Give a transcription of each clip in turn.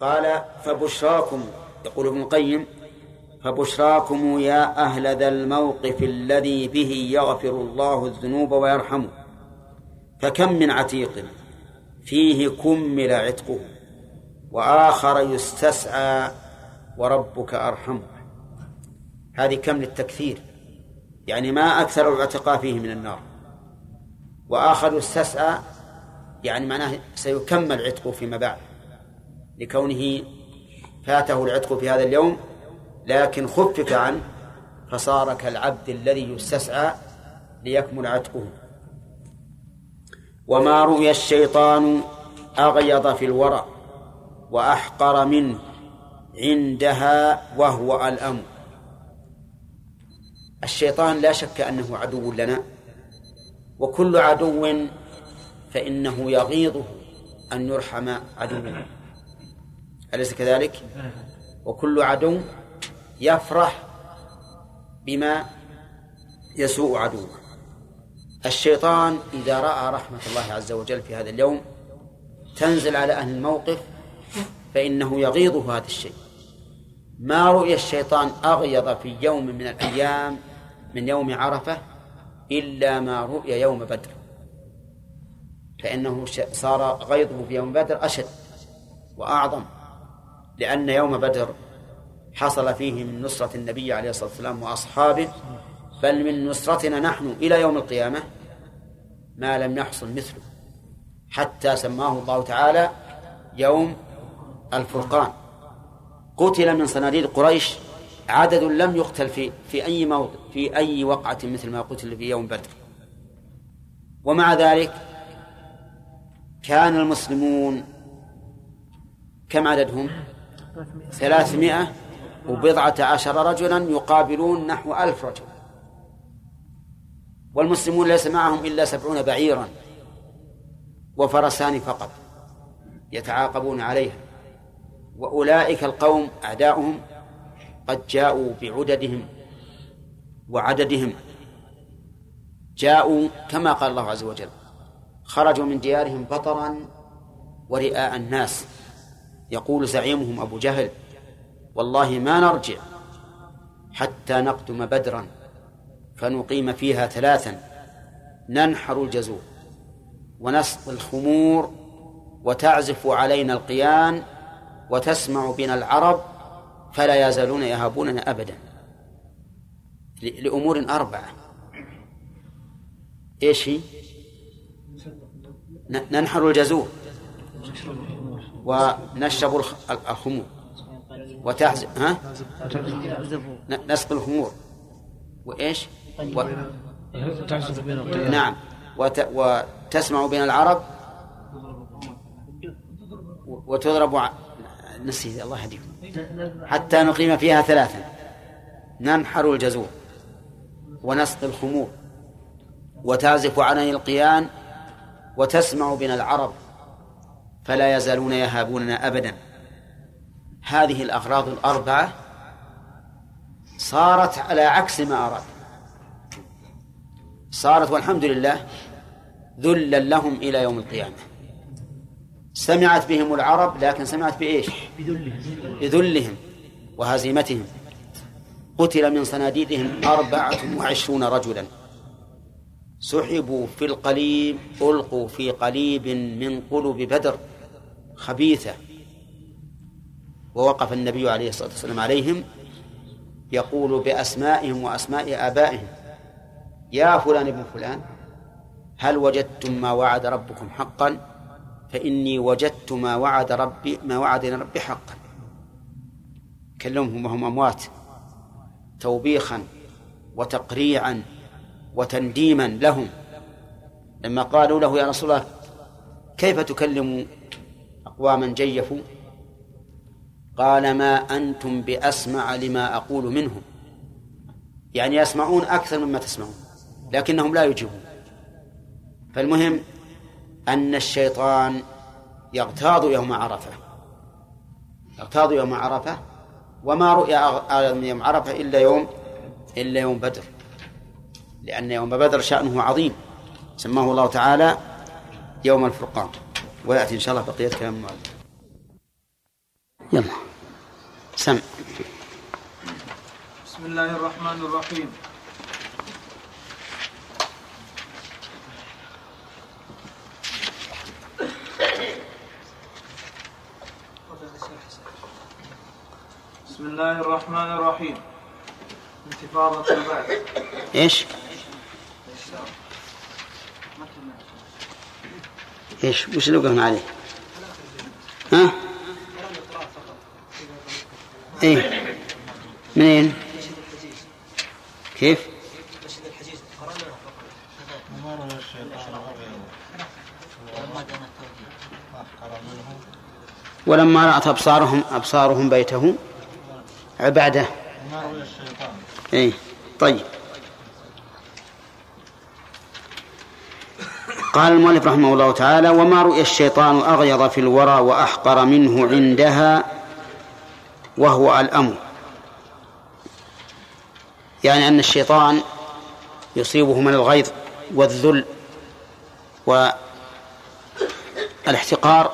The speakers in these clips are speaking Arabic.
قال فبشراكم يقول ابن القيم فبشراكم يا أهل ذا الموقف الذي به يغفر الله الذنوب ويرحمه. فكم من عتيق فيه كمل عتقه وآخر يستسعى وربك أرحم هذه كم للتكثير يعني ما أكثر العتقاء فيه من النار. وآخر يستسعى يعني معناه سيكمل عتقه فيما بعد. لكونه فاته العتق في هذا اليوم لكن خفف عنه فصار كالعبد الذي يستسعى ليكمل عتقه. وما رؤي الشيطان أغيض في الورى وأحقر منه عندها وهو الأمر الشيطان لا شك أنه عدو لنا وكل عدو فإنه يغيظه أن يرحم عدوه. أليس كذلك؟ وكل عدو يفرح بما يسوء عدوه. الشيطان إذا رأى رحمة الله عز وجل في هذا اليوم تنزل على أهل الموقف فإنه يغيظه هذا الشيء. ما رؤي الشيطان أغيض في يوم من الأيام من يوم عرفة إلا ما رؤي يوم بدر. فإنه صار غيظه في يوم بدر أشد وأعظم. لأن يوم بدر حصل فيه من نصرة النبي عليه الصلاة والسلام وأصحابه بل من نصرتنا نحن إلى يوم القيامة ما لم يحصل مثله حتى سماه الله تعالى يوم الفرقان قتل من صناديد قريش عدد لم يقتل في في أي موضع في أي وقعة مثل ما قتل في يوم بدر ومع ذلك كان المسلمون كم عددهم؟ ثلاثمائة وبضعة عشر رجلا يقابلون نحو ألف رجل. والمسلمون ليس معهم إلا سبعون بعيرا وفرسان فقط يتعاقبون عليها. وأولئك القوم أعداؤهم قد جاءوا بعددهم وعددهم. جاءوا كما قال الله عز وجل خرجوا من ديارهم بطرا ورئاء الناس. يقول زعيمهم أبو جهل والله ما نرجع حتى نقدم بدرا فنقيم فيها ثلاثا ننحر الجزور ونسقي الخمور وتعزف علينا القيان وتسمع بنا العرب فلا يزالون يهابوننا أبدا. لأمور أربعة. إيش هي؟ ننحر الجزور. ونشرب الخمور. وتعزف ها؟ نسقي الخمور. وإيش؟ و... نعم. وت... وتسمع بين العرب. وتضرب ع... نسي الله يهديكم. حتى نقيم فيها ثلاثا. ننحر الجزور. ونسقي الخمور. وتعزف علي القيان. وتسمع بنا العرب. فلا يزالون يهابوننا أبدا. هذه الأغراض الأربعة صارت على عكس ما أراد. صارت والحمد لله ذلا لهم إلى يوم القيامة. سمعت بهم العرب لكن سمعت بإيش؟ بذلهم وهزيمتهم. قتل من صناديدهم أربعة وعشرون رجلا. سحبوا في القليب ألقوا في قليب من قلوب بدر. خبيثة. ووقف النبي عليه الصلاة والسلام عليهم يقول بأسمائهم وأسماء آبائهم يا فلان ابن فلان هل وجدتم ما وعد ربكم حقا؟ فإني وجدت ما وعد ربي ما وعدنا ربي حقا. كلمهم وهم أموات توبيخا وتقريعا وتنديما لهم. لما قالوا له يا رسول الله كيف تكلم أقواما جيفوا قال ما أنتم بأسمع لما أقول منهم. يعني يسمعون أكثر مما تسمعون لكنهم لا يجيبون. فالمهم أن الشيطان يغتاظ يوم عرفة يغتاظ يوم عرفة وما رؤي أعظم يوم عرفة إلا يوم إلا يوم بدر. لأن يوم بدر شأنه عظيم سماه الله تعالى يوم الفرقان. ويأتي إن شاء الله بقية كلام المؤلف يلا. سم. بسم الله الرحمن الرحيم. بسم الله الرحمن الرحيم. انتفاضة البعث. إيش؟ إيش وش اللي وقفنا عليه؟ ها؟ إيه منين؟ كيف؟ ولما رأت أبصارهم أبصارهم بيته عبادة إيه طيب قال المؤلف رحمه الله تعالى وما رؤي الشيطان أغيظ في الورى وأحقر منه عندها وهو الأمر. يعني أن الشيطان يصيبه من الغيظ والذل والاحتقار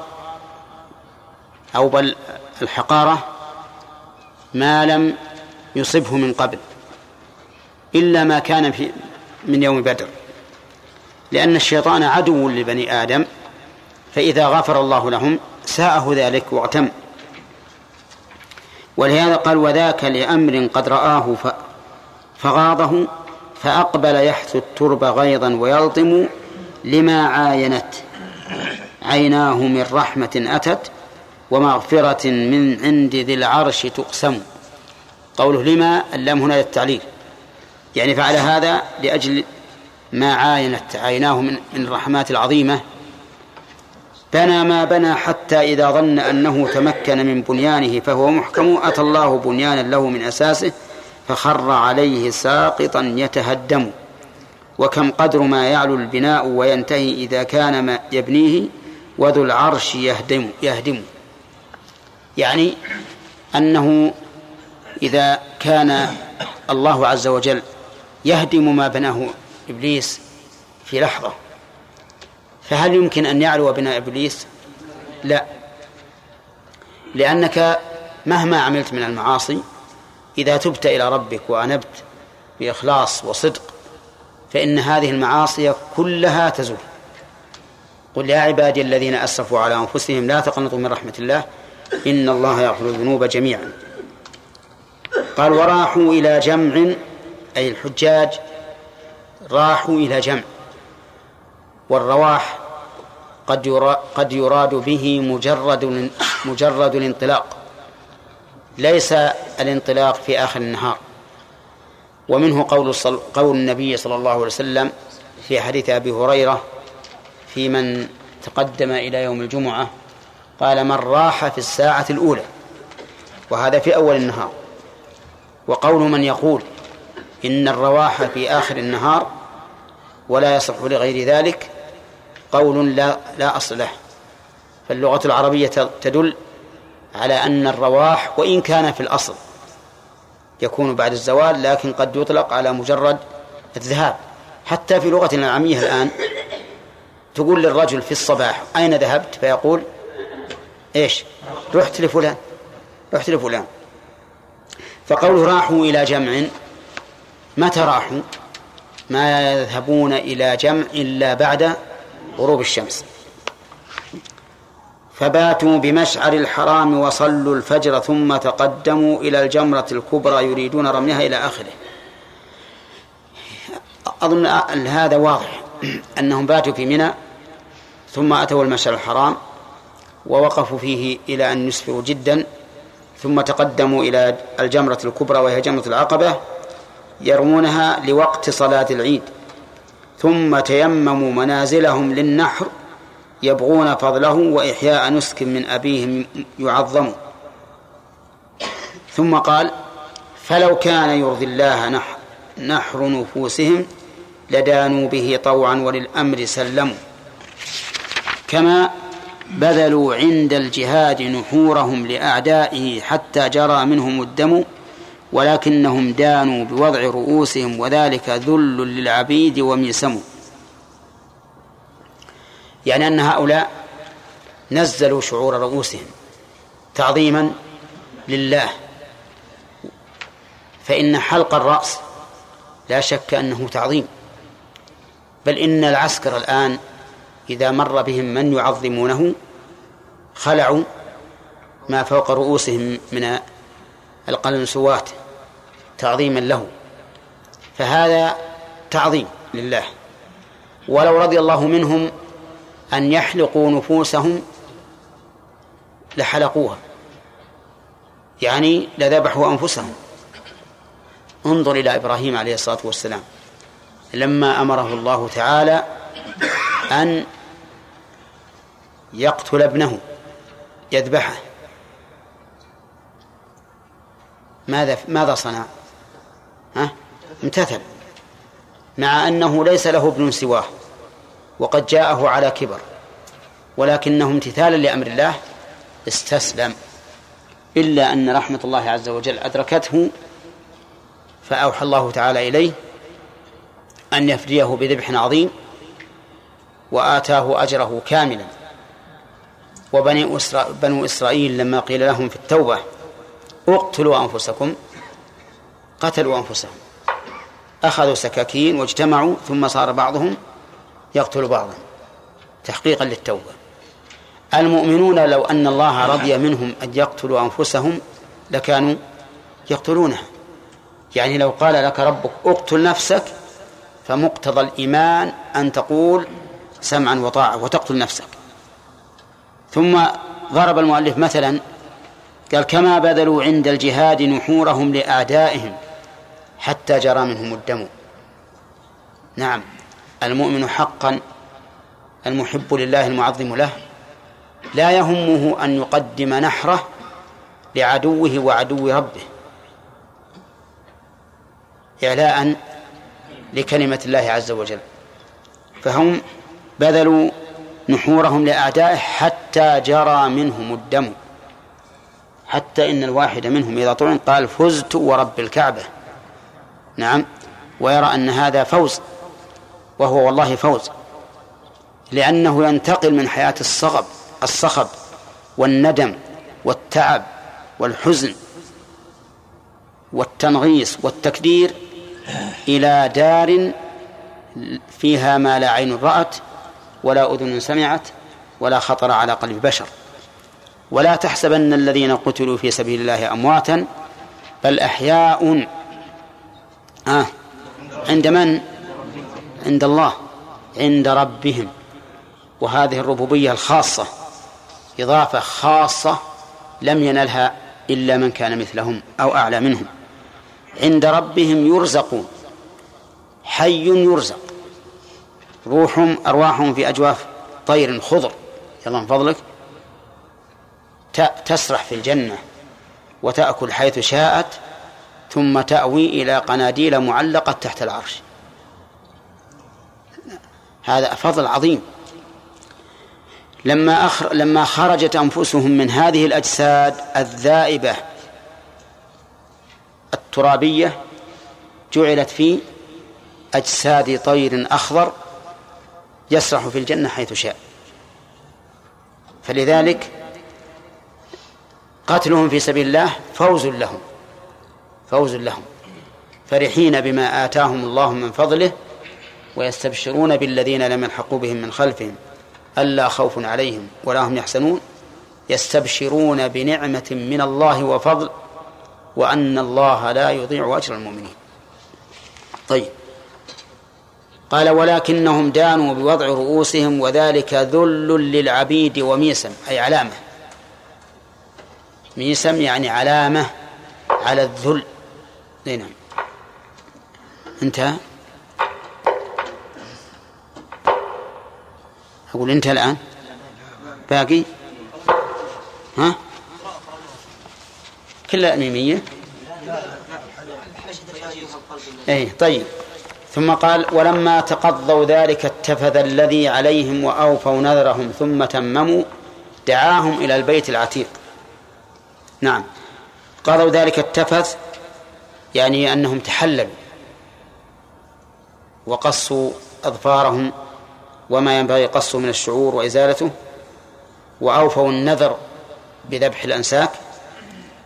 أو بل الحقارة ما لم يصبه من قبل إلا ما كان في من يوم بدر. لأن الشيطان عدو لبني آدم فإذا غفر الله لهم ساءه ذلك واغتم. ولهذا قال وذاك لأمر قد رآه فغاضه فأقبل يحث الترب غيظا ويلطم لما عاينت. عيناه من رحمة أتت ومغفرة من عند ذي العرش تقسم. قوله لما اللام هنا للتعليل. يعني فعل هذا لأجل ما عاينت عيناه من الرحمات العظيمة بنى ما بنى حتى إذا ظن أنه تمكن من بنيانه فهو محكم أتى الله بنيانا له من أساسه فخر عليه ساقطا يتهدم. وكم قدر ما يعلو البناء وينتهي إذا كان ما يبنيه وذو العرش يهدم يهدم. يعني أنه إذا كان الله عز وجل يهدم ما بناه إبليس في لحظة. فهل يمكن أن يعلو بناء إبليس؟ لا. لأنك مهما عملت من المعاصي إذا تبت إلى ربك وأنبت بإخلاص وصدق فإن هذه المعاصي كلها تزول. قل يا عبادي الذين أسرفوا على أنفسهم لا تقنطوا من رحمة الله إن الله يغفر الذنوب جميعا. قال وراحوا إلى جمع أي الحجاج راحوا إلى جمع. والرواح قد قد يراد به مجرد مجرد الانطلاق. ليس الانطلاق في آخر النهار. ومنه قول قول النبي صلى الله عليه وسلم في حديث أبي هريرة في من تقدم إلى يوم الجمعة قال من راح في الساعة الأولى. وهذا في أول النهار. وقول من يقول إن الرواح في آخر النهار ولا يصح لغير ذلك قول لا لا أصل له. فاللغة العربية تدل على أن الرواح وإن كان في الأصل يكون بعد الزوال لكن قد يطلق على مجرد الذهاب. حتى في لغتنا العامية الآن تقول للرجل في الصباح أين ذهبت؟ فيقول إيش؟ رحت لفلان رحت لفلان. فقوله راحوا إلى جمع متى راحوا؟ ما يذهبون إلى جمع إلا بعد غروب الشمس. فباتوا بمشعر الحرام وصلوا الفجر ثم تقدموا إلى الجمرة الكبرى يريدون رميها إلى آخره. أظن هذا واضح أنهم باتوا في منى ثم أتوا المشعر الحرام ووقفوا فيه إلى أن يسفروا جدا ثم تقدموا إلى الجمرة الكبرى وهي جمرة العقبة يرمونها لوقت صلاة العيد. ثم تيمموا منازلهم للنحر يبغون فضله وإحياء نسك من أبيهم يعظم. ثم قال فلو كان يرضي الله نحر, نحر نفوسهم لدانوا به طوعا وللأمر سلموا. كما بذلوا عند الجهاد نحورهم لأعدائه حتى جرى منهم الدم ولكنهم دانوا بوضع رؤوسهم وذلك ذل للعبيد وميسم يعني أن هؤلاء نزلوا شعور رؤوسهم تعظيما لله. فإن حلق الرأس لا شك أنه تعظيم. بل إن العسكر الآن إذا مر بهم من يعظمونه خلعوا ما فوق رؤوسهم من القلنسوات. تعظيما له. فهذا تعظيم لله. ولو رضي الله منهم أن يحلقوا نفوسهم لحلقوها. يعني لذبحوا أنفسهم. انظر إلى إبراهيم عليه الصلاة والسلام. لما أمره الله تعالى أن يقتل ابنه يذبحه. ماذا ماذا صنع؟ ها؟ امتثل مع أنه ليس له ابن سواه وقد جاءه على كبر ولكنه امتثالا لأمر الله استسلم إلا أن رحمة الله عز وجل أدركته فأوحى الله تعالى إليه أن يفديه بذبح عظيم وآتاه أجره كاملا وبني. بنو إسرائيل لما قيل لهم في التوبة اقتلوا أنفسكم قتلوا أنفسهم. أخذوا سكاكين واجتمعوا ثم صار بعضهم يقتل بعضا. تحقيقا للتوبة. المؤمنون لو أن الله رضي منهم أن يقتلوا أنفسهم لكانوا يقتلونها. يعني لو قال لك ربك اقتل نفسك فمقتضى الإيمان أن تقول سمعا وطاعة وتقتل نفسك. ثم ضرب المؤلف مثلا قال كما بذلوا عند الجهاد نحورهم لأعدائهم. حتى جرى منهم الدم. نعم. المؤمن حقا المحب لله المعظم له. لا يهمه أن يقدم نحره لعدوه وعدو ربه. إعلاء لكلمة الله عز وجل. فهم بذلوا نحورهم لأعدائه حتى جرى منهم الدم. حتى إن الواحد منهم إذا طعن قال فزت ورب الكعبة. نعم. ويرى أن هذا فوز وهو والله فوز لأنه ينتقل من حياة الصغب الصخب والندم والتعب والحزن والتنغيص والتكدير إلى دار فيها ما لا عين رأت ولا أذن سمعت ولا خطر على قلب بشر. ولا تحسبن الذين قتلوا في سبيل الله أمواتا بل أحياء آه عند من؟ عند الله. عند ربهم. وهذه الربوبية الخاصة. إضافة خاصة لم ينلها إلا من كان مثلهم أو أعلى منهم. عند ربهم يرزقون. حي يرزق. روحهم أرواحهم في أجواف طير خضر. يلا من فضلك. تسرح في الجنة وتأكل حيث شاءت ثم تأوي إلى قناديل معلقة تحت العرش. هذا فضل عظيم. لما أخر لما خرجت أنفسهم من هذه الأجساد الذائبة الترابية جعلت في أجساد طير أخضر يسرح في الجنة حيث شاء. فلذلك قتلهم في سبيل الله فوز لهم. فوز لهم. فرحين بما آتاهم الله من فضله ويستبشرون بالذين لم يلحقوا بهم من خلفهم ألا خوف عليهم ولا هم يحزنون. يستبشرون بنعمة من الله وفضل وأن الله لا يضيع أجر المؤمنين. طيب. قال ولكنهم دانوا بوضع رؤوسهم وذلك ذل للعبيد وميسم أي علامة. ميسم يعني علامة على الذل. نعم. انتهى؟ أقول انتهى الآن؟ باقي؟ ها؟ كلها ميمية أي طيب. ثم قال ولما تقضوا ذلك اتفذ الذي عليهم وأوفوا نذرهم ثم تمموا دعاهم إلى البيت العتيق. نعم. قضوا ذلك التفث يعني أنهم تحللوا وقصوا أظفارهم وما ينبغي قصه من الشعور وإزالته وأوفوا النذر بذبح الأنساك.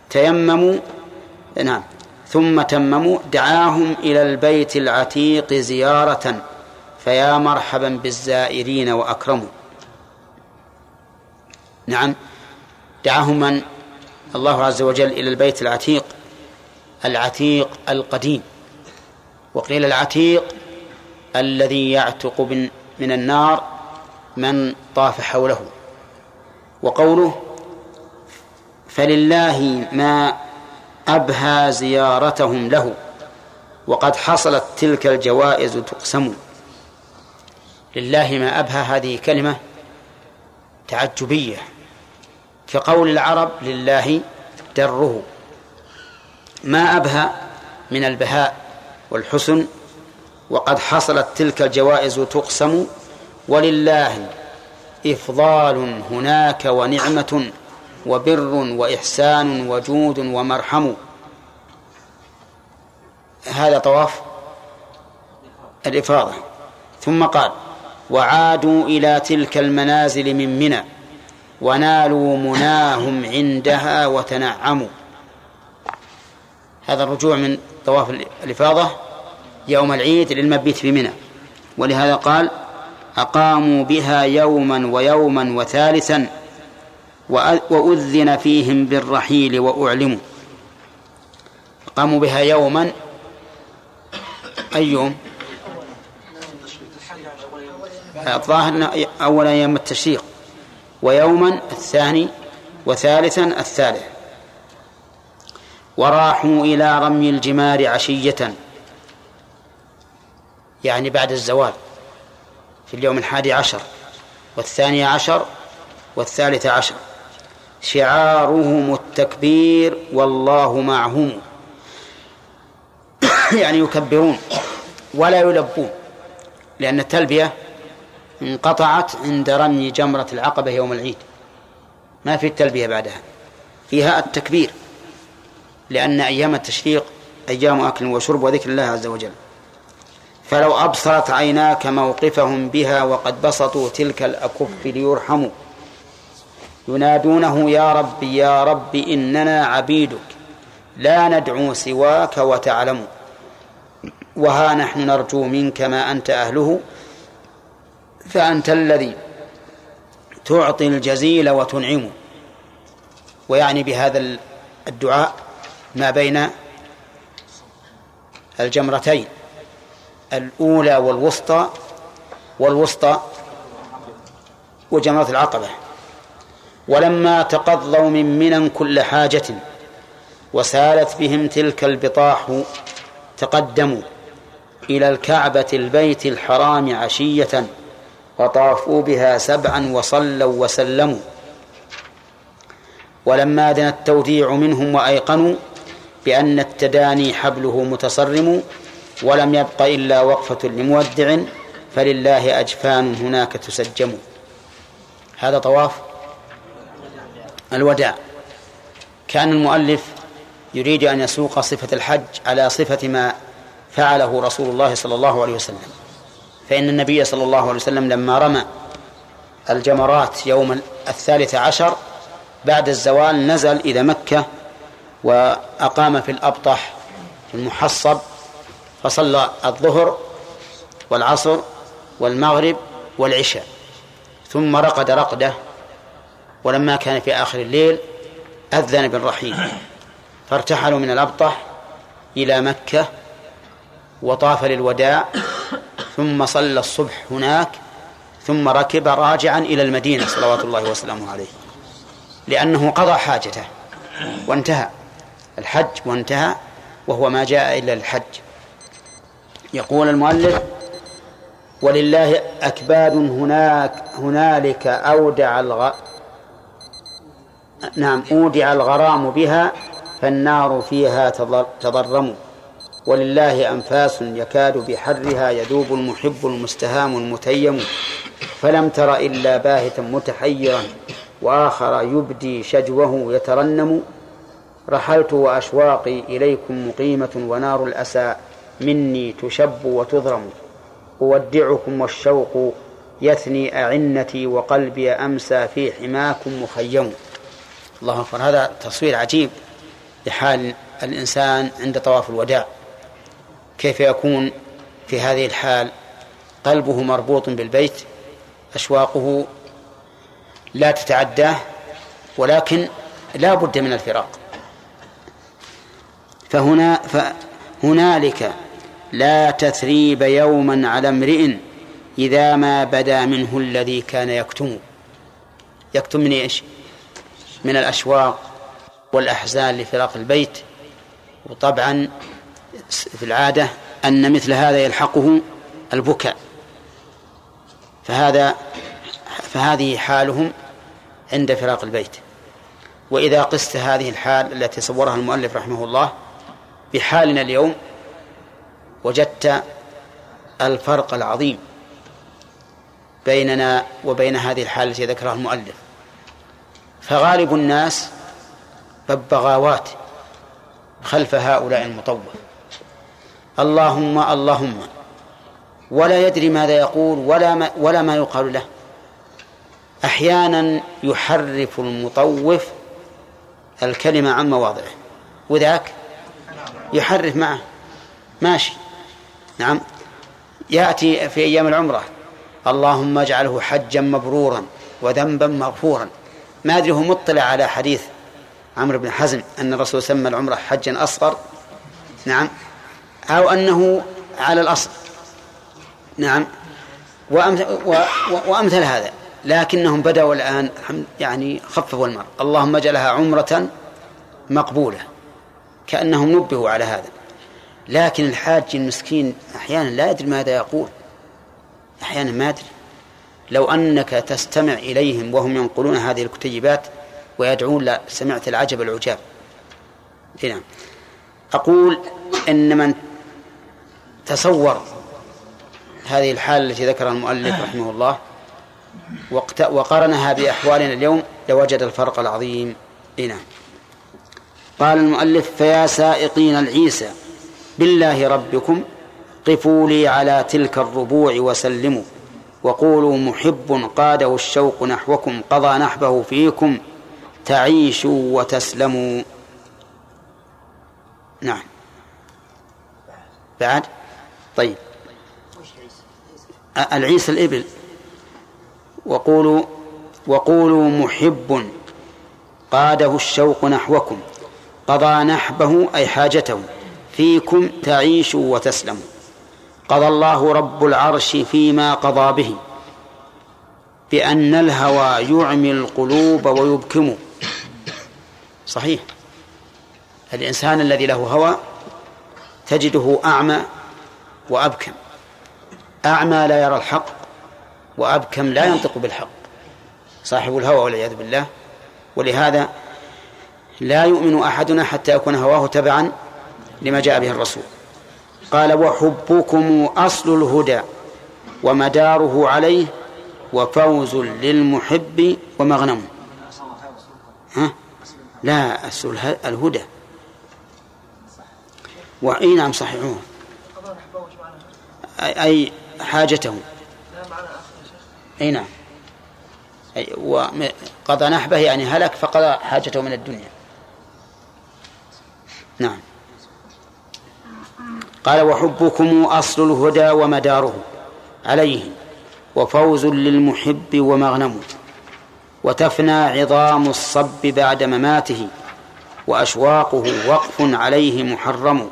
تيمموا نعم ثم تمموا دعاهم إلى البيت العتيق زيارة فيا مرحبا بالزائرين وأكرموا. نعم دعاهم من؟ الله عز وجل إلى البيت العتيق. العتيق القديم وقيل العتيق الذي يعتق من النار من طاف حوله. وقوله فلله ما أبهى زيارتهم له وقد حصلت تلك الجوائز تقسم. لله ما أبهى هذه كلمة تعجبية. كقول العرب لله دره. ما أبهى من البهاء والحسن وقد حصلت تلك الجوائز تقسم ولله إفضال هناك ونعمة وبر وإحسان وجود ومرحم. هذا طواف الإفاضة. ثم قال وعادوا إلى تلك المنازل من منى ونالوا مناهم عندها وتنعموا. هذا الرجوع من طواف الإفاضة يوم العيد للمبيت في منى. ولهذا قال أقاموا بها يوما ويوما وثالثا وأذن فيهم بالرحيل وأعلموا. قاموا بها يوما أي يوم؟ الظاهر أول أيام التشريق ويوما الثاني وثالثا الثالث. وراحوا إلى رمي الجمار عشية. يعني بعد الزوال في اليوم الحادي عشر والثاني عشر والثالث عشر. شعارهم التكبير والله معهم. يعني يكبرون ولا يلبون لأن التلبية انقطعت عند رمي جمرة العقبة يوم العيد. ما في التلبية بعدها فيها التكبير. لأن أيام التشريق أيام أكل وشرب وذكر الله عز وجل. فلو أبصرت عيناك موقفهم بها وقد بسطوا تلك الأكف ليرحموا. ينادونه يا رب يا رب إننا عبيدك. لا ندعو سواك وتعلم. وها نحن نرجو منك ما أنت أهله. فأنت الذي تعطي الجزيل وتنعم ويعني بهذا الدعاء ما بين الجمرتين الأولى والوسطى والوسطى وجمرة العقبة. ولما تقضوا من منى كل حاجة وسالت بهم تلك البطاح تقدموا إلى الكعبة البيت الحرام عشية وطافوا بها سبعا وصلوا وسلموا. ولما دنا التوديع منهم وأيقنوا بأن التداني حبله متصرم ولم يبق إلا وقفة لمودع فلله أجفان هناك تسجم. هذا طواف الوداع. كان المؤلف يريد أن يسوق صفة الحج على صفة ما فعله رسول الله صلى الله عليه وسلم. فإن النبي صلى الله عليه وسلم لما رمى الجمرات يوم الثالث عشر بعد الزوال نزل إلى مكة وأقام في الأبطح المحصب فصلى الظهر والعصر والمغرب والعشاء ثم رقد رقدة ولما كان في آخر الليل أذن بالرحيل فارتحلوا من الأبطح إلى مكة وطاف للوداع ثم صلى الصبح هناك ثم ركب راجعا إلى المدينة صلوات الله وسلامه عليه لأنه قضى حاجته وانتهى. الحج وانتهى وهو ما جاء إلا الحج يقول المؤلف ولله أكباد هناك هنالك أودع الغ... نعم أودع الغرام بها فالنار فيها تضرم. ولله أنفاس يكاد بحرها يذوب المحب المستهام المتيم. فلم تر إلا باهتا متحيرا وآخر يبدي شجوه يترنم. رحلت وأشواقي إليكم مقيمة ونار الأسى مني تشب وتضرم أودعكم والشوق يثني أعنتي وقلبي أمسى في حماكم مخيم. الله أكبر. هذا تصوير عجيب لحال الإنسان عند طواف الوداع. كيف يكون في هذه الحال؟ قلبه مربوط بالبيت أشواقه لا تتعداه ولكن لا بد من الفراق. فهنا فهنالك لا تثريب يوما على امرئ إذا ما بدا منه الذي كان يكتم. يكتم من إيش؟ من الأشواق والأحزان لفراق البيت. وطبعا في العادة أن مثل هذا يلحقه البكاء. فهذا فهذه حالهم عند فراق البيت. وإذا قست هذه الحال التي صورها المؤلف رحمه الله بحالنا اليوم وجدت الفرق العظيم بيننا وبين هذه الحالة التي ذكرها المؤلف. فغالب الناس ببغاوات خلف هؤلاء المطوف. اللهم اللهم ولا يدري ماذا يقول ولا ما ولا ما يقال له. أحيانا يحرف المطوف الكلمة عن مواضعه. وذاك يحرف معه. ماشي. نعم. يأتي في أيام العمرة. اللهم اجعله حجا مبرورا وذنبا مغفورا. ما أدري هو مطلع على حديث عمرو بن حزم أن الرسول سمى العمرة حجا أصغر. نعم. أو أنه على الأصل. نعم. وأمثل هذا. لكنهم بدأوا الآن يعني خففوا المرء. اللهم اجعلها عمرة مقبولة. كأنهم نبهوا على هذا. لكن الحاج المسكين أحيانا لا يدري ماذا يقول. أحيانا ما يدري. لو أنك تستمع إليهم وهم ينقلون هذه الكتيبات ويدعون لا سمعت العجب العجاب. نعم. أقول إن من تصور هذه الحالة التي ذكرها المؤلف رحمه الله وقارنها بأحوالنا اليوم لوجد الفرق العظيم. نعم. قال المؤلف فيا سائقين العيسى بالله ربكم قفوا لي على تلك الربوع وسلموا وقولوا محب قاده الشوق نحوكم قضى نحبه فيكم تعيشوا وتسلموا. نعم. بعد؟ طيب. العيسى الإبل. وقولوا وقولوا محب قاده الشوق نحوكم قضى نحبه أي حاجته فيكم تعيشوا وتسلموا. قضى الله رب العرش فيما قضى به بأن الهوى يعمي القلوب ويبكم. صحيح. الإنسان الذي له هوى تجده أعمى وأبكم. أعمى لا يرى الحق وأبكم لا ينطق بالحق. صاحب الهوى والعياذ بالله. ولهذا لا يؤمن أحدنا حتى يكون هواه تبعا لما جاء به الرسول. قال وحبكم أصل الهدى ومداره عليه وفوز للمحب ومغنم. ها؟ لا أصل الهدى. وأي نعم صحيحون. أي حاجته. أي نعم. أي وقضى نحبه يعني هلك فقضى حاجته من الدنيا. نعم. قال وحبكم أصل الهدى ومداره عليه وفوز للمحب ومغنم وتفنى عظام الصب بعد مماته وأشواقه وقف عليه محرم.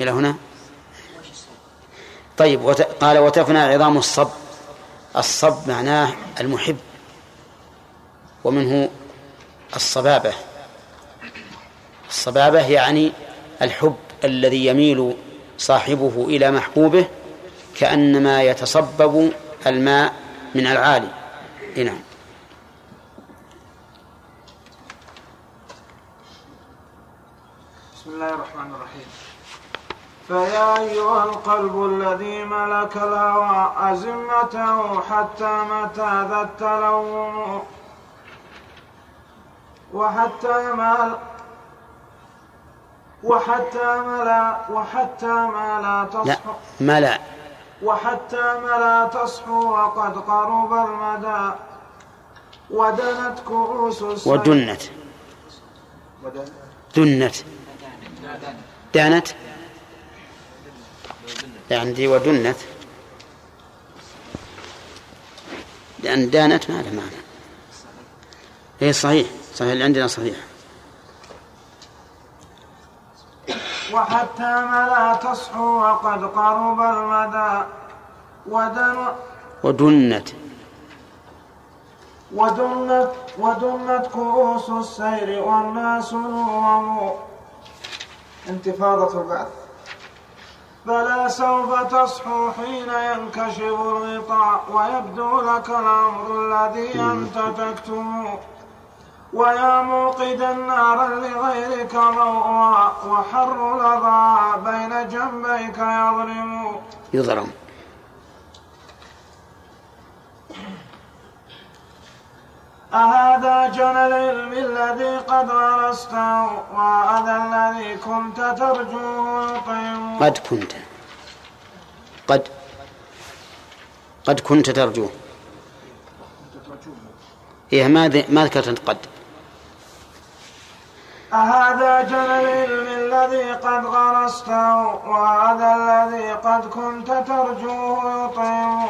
إلى هنا؟ طيب وت... قال وتفنى عظام الصب. الصب معناه المحب ومنه الصبابة. الصبابة يعني الحب الذي يميل صاحبه إلى محبوبه كأنما يتصبب الماء من العالي. نعم. بسم الله الرحمن الرحيم. فيا أيها القلب الذي ملك الهوى أزمته حتى متى ذا التلوم وحتى ما وحتى ملا وحتى ما لا تصحو لا ملا وحتى ما لا تصحو وقد قرب المدى ودنت كؤوس السير ودنت. دنت. دانت. عندي ودنت. لأن دانت ما له معنى. هي صحيح. صحيح اللي عندنا صحيح. وحتى ما لا تصحو وقد قرب المدى ودن ودنت. ودنت ودنت كؤوس السير والناس نوم انتفاضة البعث. فلا سوف تصحو حين ينكشف الغطاء ويبدو لك الأمر الذي أنت تكتم ويا موقدا نارا لغيرك ضوءا وحر لظى بين جنبيك يظلم. يضرم أهذا جنى العلم الذي قد غرسته وهذا الذي كنت ترجوه القيم. قد كنت. قد قد كنت ترجوه. إيه ما ما ذكرت قد. أهذا جنى العلم الذي قد غرسته وهذا الذي قد كنت ترجوه يطيم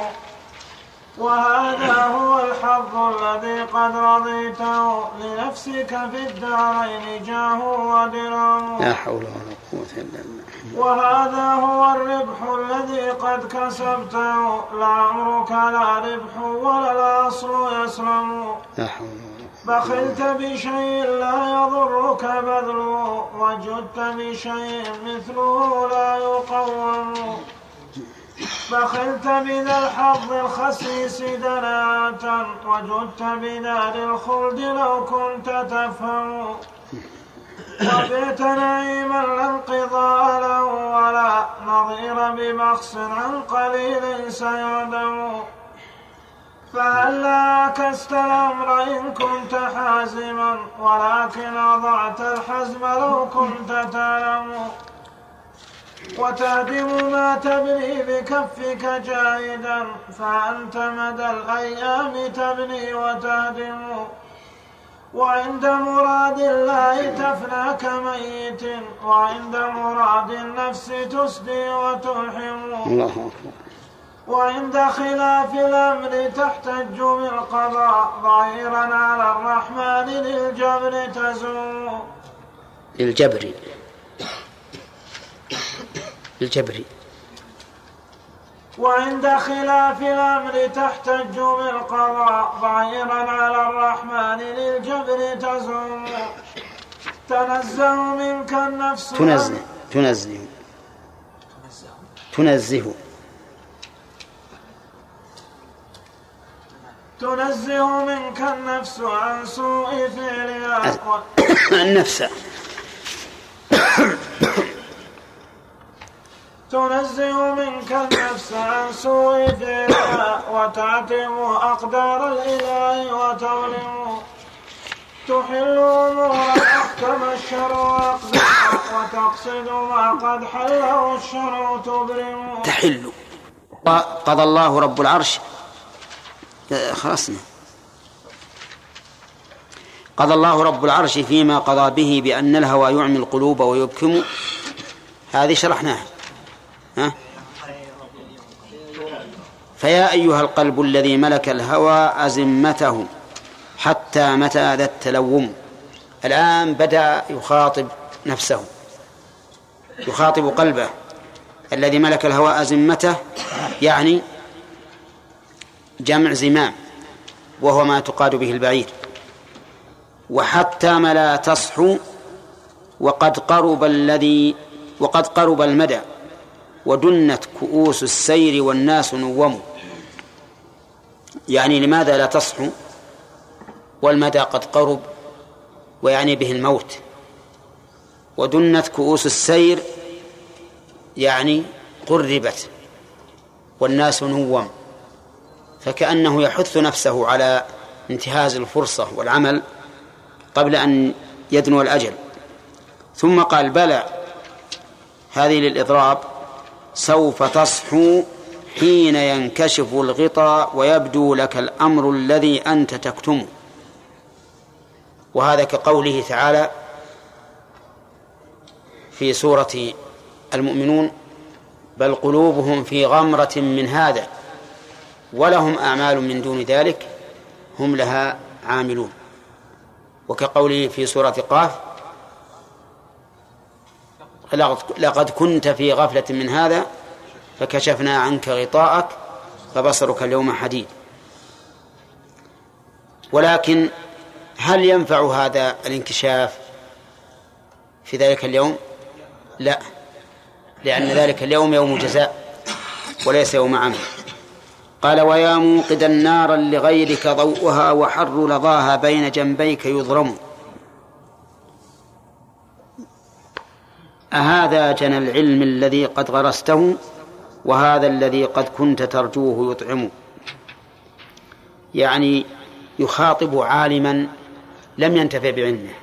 وهذا هو الحظ الذي قد رضيته لنفسك في الدارين جاه ودرهم لا حول ولا قوة إلا بالله. وهذا هو الربح الذي قد كسبته لعمرك لا ربح ولا الأصل يسلم. لا حول ولا بخلت بشيء لا يضرك بذله وجدت بشيء مثله لا يقوم. بخلت بذا الحظ الخسيس دناة وجدت بدار الخلد لو كنت تفهم. وبئت نعيما لا انقضاء له ولا نظير ببخس عن قليل سيعدم. فهلا عكست الامر ان كنت حازما ولكن أضعت الحزم لو كنت تعلم وتهدم ما تبني بكفك جاهدا فأنت مدى الأيام تبني وتهدم. وعند مراد الله تفنى كميت وعند مراد النفس تسدي وتلحم. الله أكبر. وعند خلاف الأمر تحتج بالقضاء ظهيرا على الرحمن للجبر تزوم للجبر. للجبر. وعند خلاف الأمر تحتج بالقضاء ظاهرا على الرحمن للجبر تزوم تنزه منك النفس تنزه. تنزه. تنزه. تنزه منك النفس عن سوء فعلها النفس. تنزه منك النفس عن سوء فعلها وتعتم أقدار الإله وتظلم تحل أمورا أحكم وأقدرها وتقصد ما قد حله الشرع تبرم تحل. قضى الله رب العرش خلصنا. قضى الله رب العرش فيما قضى به بأن الهوى يعمي القلوب ويبكم. هذه شرحناها. ها؟ فيا أيها القلب الذي ملك الهوى أزمته حتى متى ذا التلوم. الآن بدأ يخاطب نفسه. يخاطب قلبه. الذي ملك الهوى أزمته يعني جمع زمام وهو ما تقاد به البعير. وحتى ما لا تصحو وقد قرب الذي وقد قرب المدى ودنت كؤوس السير والناس نوم. يعني لماذا لا تصحو؟ والمدى قد قرب ويعني به الموت. ودنت كؤوس السير يعني قربت والناس نوم. فكأنه يحث نفسه على انتهاز الفرصة والعمل قبل أن يدنو الأجل. ثم قال بلى هذه للإضراب سوف تصحو حين ينكشف الغطاء ويبدو لك الأمر الذي أنت تكتمه وهذا كقوله تعالى في سورة المؤمنون بل قلوبهم في غمرة من هذا. ولهم أعمال من دون ذلك هم لها عاملون. وكقوله في سورة قاف لقد كنت في غفلة من هذا فكشفنا عنك غطاءك فبصرك اليوم حديد. ولكن هل ينفع هذا الانكشاف في ذلك اليوم؟ لا لأن ذلك اليوم يوم جزاء وليس يوم عمل. قال ويا موقدا نارا لغيرك ضوءها وحر لظاها بين جنبيك يضرم. أهذا جنى العلم الذي قد غرسته وهذا الذي قد كنت ترجوه يطعم. يعني يخاطب عالما لم ينتفع بعلمه.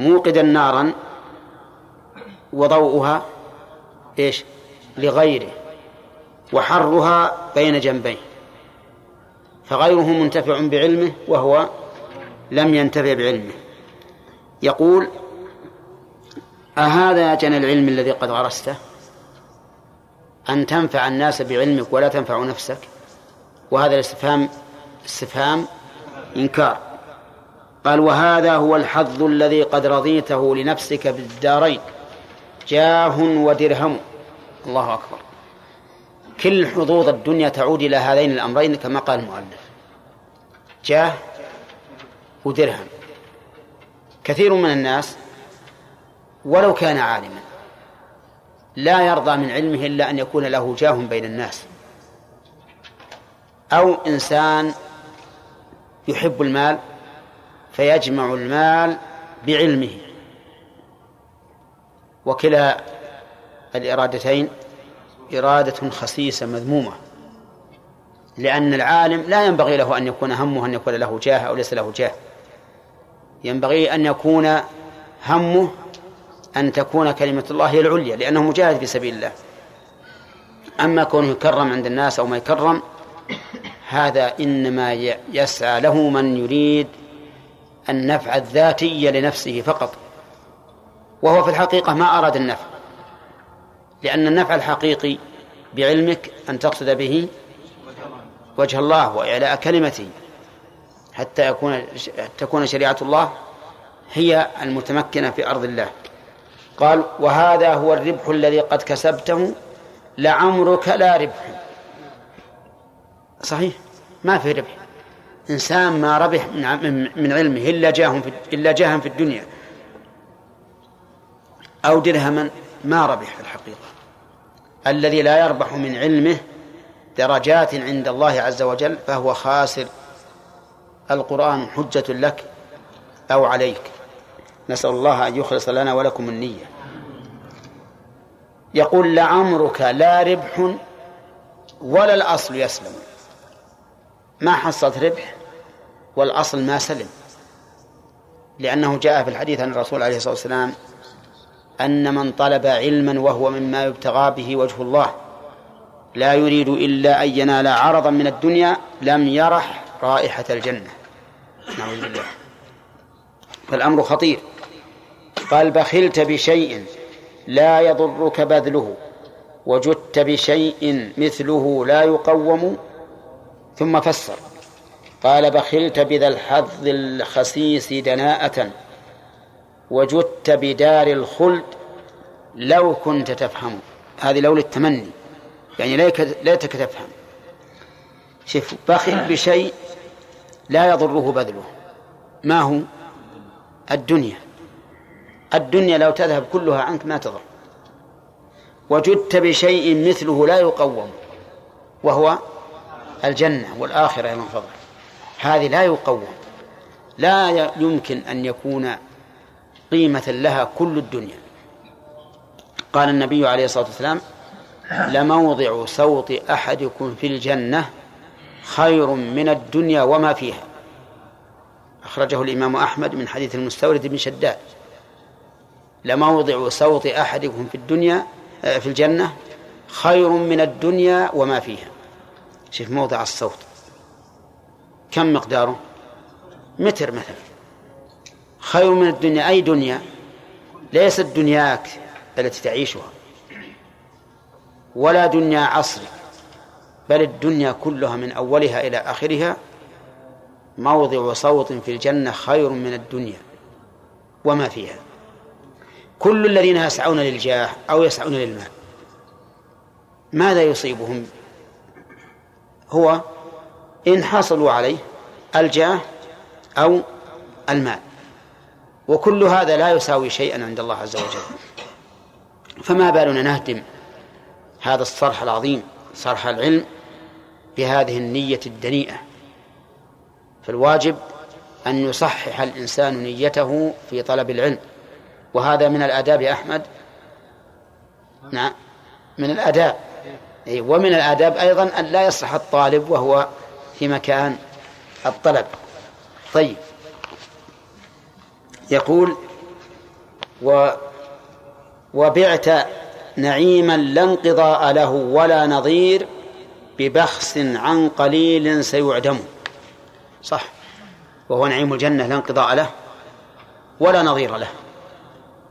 موقدا نارا وضوءها إيش؟ لغيره. وحرها بين جنبيه فغيره منتفع بعلمه وهو لم ينتفع بعلمه. يقول أهذا جنى العلم الذي قد غرسته أن تنفع الناس بعلمك ولا تنفع نفسك؟ وهذا الاستفهام استفهام إنكار. قال وهذا هو الحظ الذي قد رضيته لنفسك بالدارين. جاه ودرهم. الله أكبر. كل حظوظ الدنيا تعود إلى هذين الأمرين كما قال المؤلف. جاه ودرهم. كثير من الناس ولو كان عالما لا يرضى من علمه إلا أن يكون له جاه بين الناس. أو إنسان يحب المال فيجمع المال بعلمه. وكلا الإرادتين إرادة خسيسة مذمومة لأن العالم لا ينبغي له أن يكون همه أن يكون له جاه أو ليس له جاه. ينبغي أن يكون همه أن تكون كلمة الله هي العليا لأنه مجاهد في سبيل الله. أما كونه يكرم عند الناس أو ما يكرم هذا إنما يسعى له من يريد النفع الذاتي لنفسه فقط. وهو في الحقيقة ما أراد النفع. لأن النفع الحقيقي بعلمك أن تقصد به وجه الله وإعلاء كلمته حتى يكون تكون شريعة الله هي المتمكنة في أرض الله. قال وهذا هو الربح الذي قد كسبته لعمرك لا ربح. صحيح ما في ربح. إنسان ما ربح من من علمه إلا جاه في إلا جاها في الدنيا. أو درهما ما ربح في الحقيقة. الذي لا يربح من علمه درجات عند الله عز وجل فهو خاسر. القرآن حجة لك أو عليك. نسأل الله أن يخلص لنا ولكم النية. يقول لعمرك لا ربح ولا الأصل يسلم. ما حصلت ربح والأصل ما سلم. لأنه جاء في الحديث عن الرسول عليه الصلاة والسلام أن من طلب علما وهو مما يبتغى به وجه الله لا يريد إلا أن ينال عرضا من الدنيا لم يرح رائحة الجنة. نعوذ بالله. فالأمر خطير. قال بخلت بشيء لا يضرك بذله وجدت بشيء مثله لا يقوم. ثم فسر. قال بخلت بذا الحظ الخسيس دناءة وجدت بدار الخلد لو كنت تفهم. هذه لو للتمني. يعني ليتك تفهم. شوف بخل بشيء لا يضره بذله. ما هو؟ الدنيا. الدنيا لو تذهب كلها عنك ما تضر. وجدت بشيء مثله لا يقوم وهو الجنة والآخرة من فضل. هذه لا يقوم. لا يمكن أن يكون قيمة لها كل الدنيا. قال النبي عليه الصلاة والسلام لموضع صوت أحدكم في الجنة خير من الدنيا وما فيها. أخرجه الإمام أحمد من حديث المستورد بن شداد. لموضع صوت أحدكم في الدنيا آه، في الجنة خير من الدنيا وما فيها. شوف موضع الصوت. كم مقداره؟ متر مثلا. خير من الدنيا أي دنيا؟ ليست دنياك التي تعيشها ولا دنيا عصرك بل الدنيا كلها من أولها إلى آخرها. موضع صوت في الجنة خير من الدنيا وما فيها. كل الذين يسعون للجاه أو يسعون للمال ماذا يصيبهم؟ هو إن حصلوا عليه الجاه أو المال. وكل هذا لا يساوي شيئا عند الله عز وجل. فما بالنا نهدم هذا الصرح العظيم صرح العلم بهذه النية الدنيئة. فالواجب أن يصحح الإنسان نيته في طلب العلم. وهذا من الآداب يا أحمد؟ نعم. من الآداب. أي ومن الآداب أيضا أن لا يصح الطالب وهو في مكان الطلب. طيب. يقول و وبعت نعيما لا انقضاء له ولا نظير ببخس عن قليل سيعدم. صح. وهو نعيم الجنة لا انقضاء له ولا نظير له.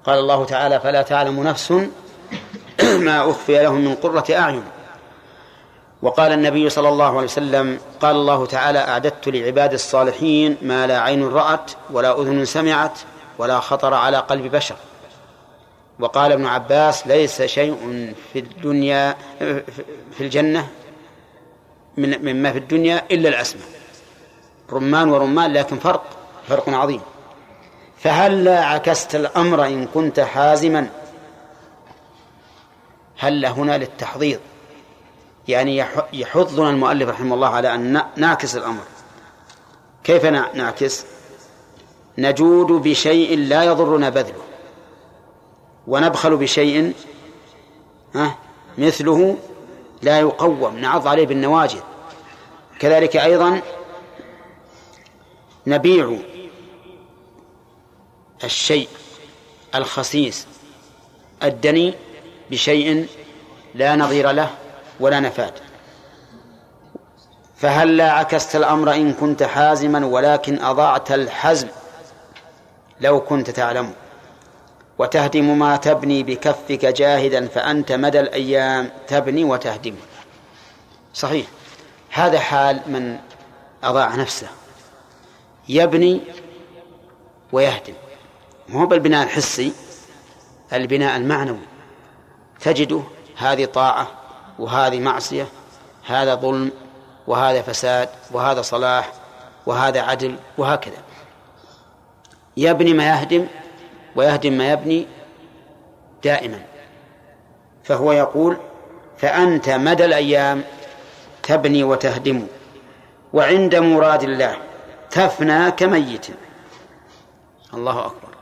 قال الله تعالى فلا تعلم نفس ما أخفي لهم من قرة أعين. وقال النبي صلى الله عليه وسلم قال الله تعالى أعددت لعباد الصالحين ما لا عين رأت ولا أذن سمعت ولا خطر على قلب بشر. وقال ابن عباس ليس شيء في الدنيا في الجنة من مما في الدنيا إلا الأسماء. رمان ورمان لكن فرق فرق عظيم. فهل لا عكست الأمر إن كنت حازما؟ هل هنا للتحضيض يعني يحضنا المؤلف رحمه الله على أن نعكس الأمر. كيف نعكس؟ نجود بشيء لا يضرنا بذله. ونبخل بشيء مثله لا يقوم نعض عليه بالنواجذ. كذلك أيضا نبيع الشيء الخسيس الدني بشيء لا نظير له ولا نفاد. فهل لا عكست الأمر إن كنت حازما ولكن أضعت الحزم؟ لو كنت تعلم. وتهدم ما تبني بكفك جاهدا فأنت مدى الأيام تبني وتهدم. صحيح. هذا حال من أضاع نفسه. يبني ويهدم. مو بالبناء الحسي البناء المعنوي. تجده هذه طاعة وهذه معصية هذا ظلم وهذا فساد وهذا صلاح وهذا عدل وهكذا. يبني ما يهدم ويهدم ما يبني دائما. فهو يقول فأنت مدى الأيام تبني وتهدم وعند مراد الله تفنى كميت. الله أكبر.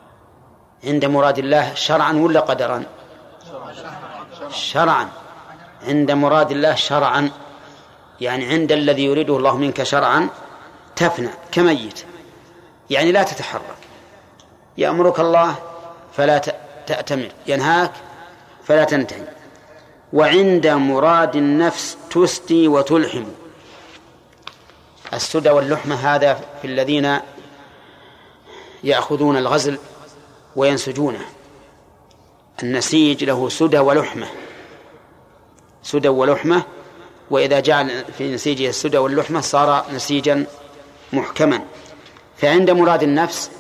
عند مراد الله شرعا ولا قدرا؟ شرعا. عند مراد الله شرعا يعني عند الذي يريده الله منك شرعا تفنى كميت. يعني لا تتحرك. يأمرك الله فلا تأتمر ينهاك فلا تنتهي. وعند مراد النفس تسدي وتلحم. السدى واللحمة هذا في الذين يأخذون الغزل وينسجونه. النسيج له سدى ولحمة. سدى ولحمة وإذا جعل في نسيجه السدى واللحمة صار نسيجا محكما. فعند مراد النفس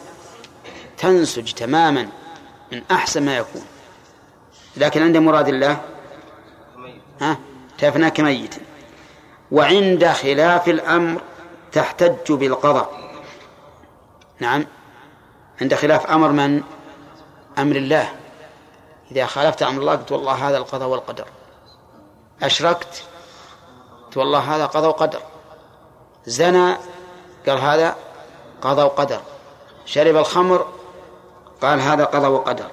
تنسج تماما من أحسن ما يكون. لكن عند مراد الله ها؟ تفنى كميت. وعند خلاف الأمر تحتج بالقضاء. نعم. عند خلاف أمر من؟ أمر الله. إذا خالفت أمر الله قلت والله هذا القضاء والقدر. أشركت قلت والله هذا قضاء وقدر. زنى قال هذا قضاء وقدر. شرب الخمر قال هذا قضاء وقدر.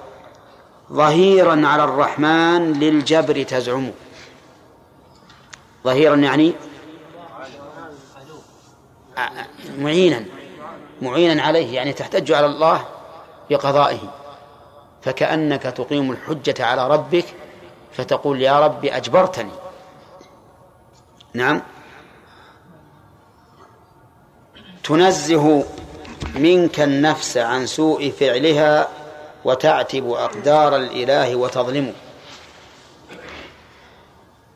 ظهيرا على الرحمن للجبر تزعم ظهيرا يعني معينا معينا عليه يعني تحتج على الله بقضائه. فكأنك تقيم الحجة على ربك فتقول يا رب أجبرتني. نعم. تنزه منك النفس عن سوء فعلها وتعتب أقدار الإله وتظلمه.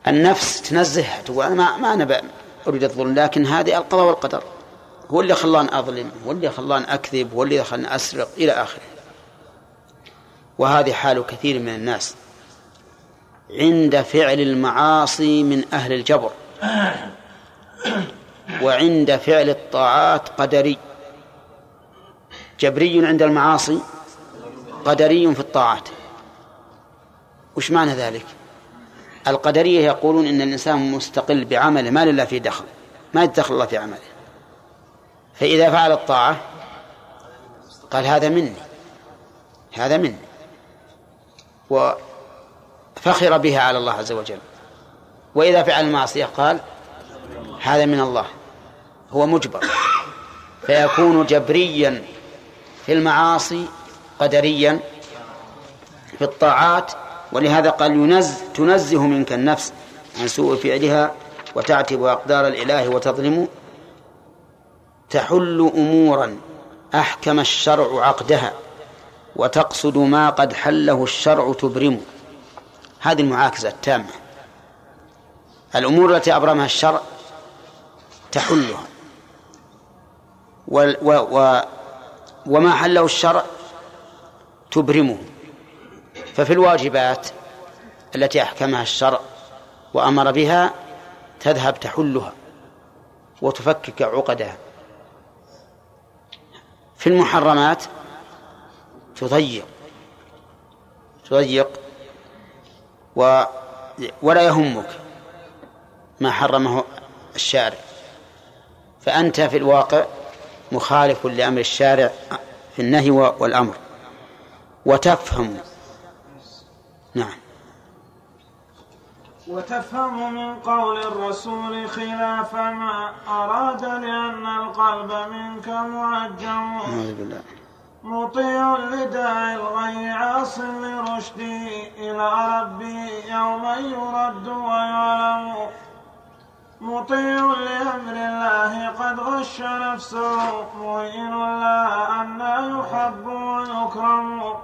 النفس تنزه تقول أنا ما, ما أنا أريد الظلم لكن هذه القضاء والقدر. هو اللي خلاني أظلم هو اللي خلاني أكذب هو اللي خلاني أسرق إلى آخره. وهذه حال كثير من الناس. عند فعل المعاصي من أهل الجبر. وعند فعل الطاعات قدري. جبري عند المعاصي قدري في الطاعات. وش معنى ذلك؟ القدرية يقولون إن الإنسان مستقل بعمله ما لله فيه دخل ما يدخل الله في عمله. فإذا فعل الطاعة قال هذا مني هذا مني. وفخر بها على الله عز وجل. وإذا فعل المعصية قال هذا من الله هو مجبر. فيكون جبريا في المعاصي قدريا في الطاعات ولهذا قال ينز تنزه منك النفس عن سوء فعلها وتعتب أقدار الإله وتظلم. تحل أمورا أحكم الشرع عقدها وتقصد ما قد حله الشرع تبرم. هذه المعاكسة التامة. الأمور التي أبرمها الشرع تحلها. وما حله الشرع تبرمه. ففي الواجبات التي أحكمها الشرع وأمر بها تذهب تحلها وتفكك عقدها. في المحرمات تضيق تضيق و ولا يهمك ما حرمه الشارع. فأنت في الواقع مخالف لأمر الشارع في النهي والأمر. وتفهم. نعم. وتفهم من قول الرسول خلاف ما أراد لأن القلب منك معجم مطيع لداعي الغي عاص لرشدي إلى ربي يوما يرد ويعلم. مطيع لأمر الله قد غش نفسه. مؤمن لا أن يحب ويكرم.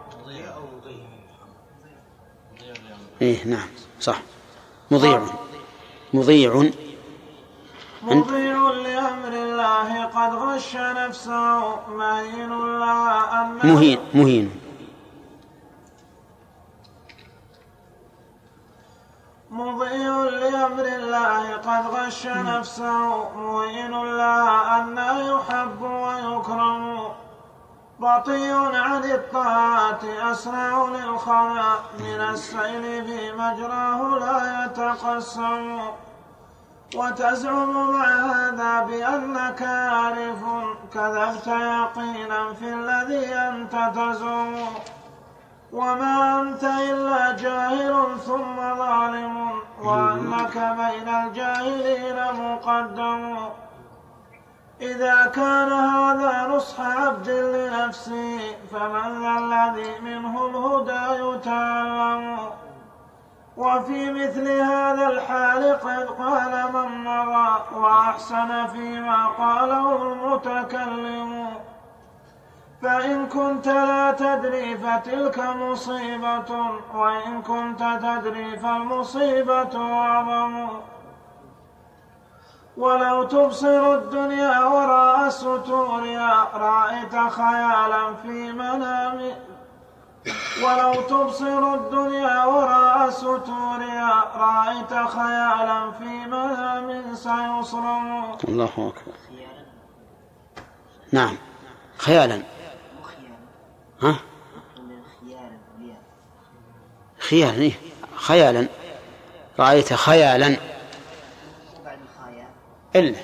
إيه نعم صح. مضيع. مضيع. مضيع لأمر الله قد غش نفسه. مهين لا أن مهين مهين. مضيع لأمر الله قد غش نفسه مهين لا أن يحب ويكرم. بطيء عن الطاعات أسرع للخلاء من السيل في مجراه لا يتقسم. وتزعم مع هذا بأنك عارف كذبت يقينا في الذي أنت تزعم وما أنت إلا جاهل ثم ظالم وأنك بين الجاهلين مقدم. إذا كان هذا نصح عبد لنفسه فمن ذا الذي منه الهدى يتعلم. وفي مثل هذا الحال قد قال من مضى وأحسن فيما قاله المتكلم. فإن كنت لا تدري فتلك مصيبة وإن كنت تدري فالمصيبة أعظم. ولو تبصر الدنيا وراء ستورها رأيت خيالا في منام ولو تبصر الدنيا وراء ستورها رأيت خيالا في منام سيصرم الله أكبر. نعم. خيالا. ها؟ خيالا إيه؟ خيالا. رأيت خيالا. إلا.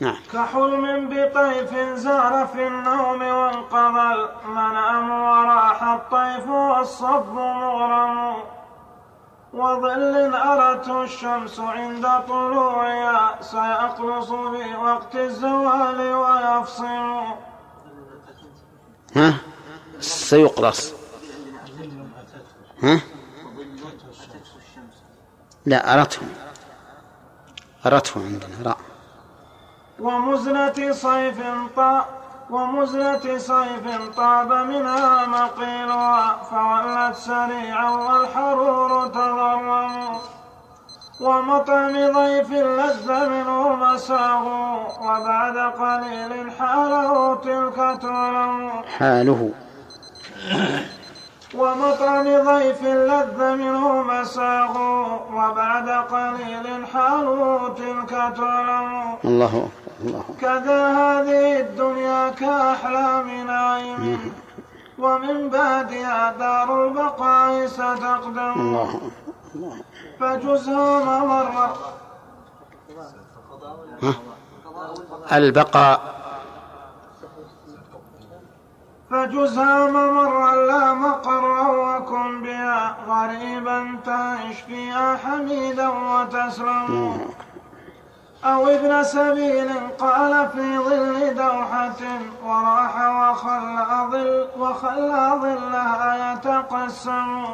نعم. كحلم بطيف زار في النوم وانقضى المنام وراح الطيف والصب مغرم. وظل أرته الشمس عند طلوعها سيقلص في وقت الزوال ويفصل. ها؟ سيقلص ها؟ لا أرته أرته عندنا. راء ومزنة صيف طاب ومزنة صيف طاب منها مقيلها فولت سريعا والحرور تضرم ومطعم ضيف لذ منه مساه وبعد قليل حاله تلك تعلم حاله. ومطعم ضيف لذ منه مساه وبعد قليل حاله تلك تعلم الله الله كذا هذه الدنيا كأحلام نعيم ومن بعدها دار البقاء ستقدم. الله الله فجزها ما مر ها؟ البقاء. فجزها ممرا لا مقرا وكن بها غريبا تعيش فيها حميدا وتسلم أو ابن سبيل قال في ظل دوحة وراح وخلى ظل وخلى ظلها يتقسم.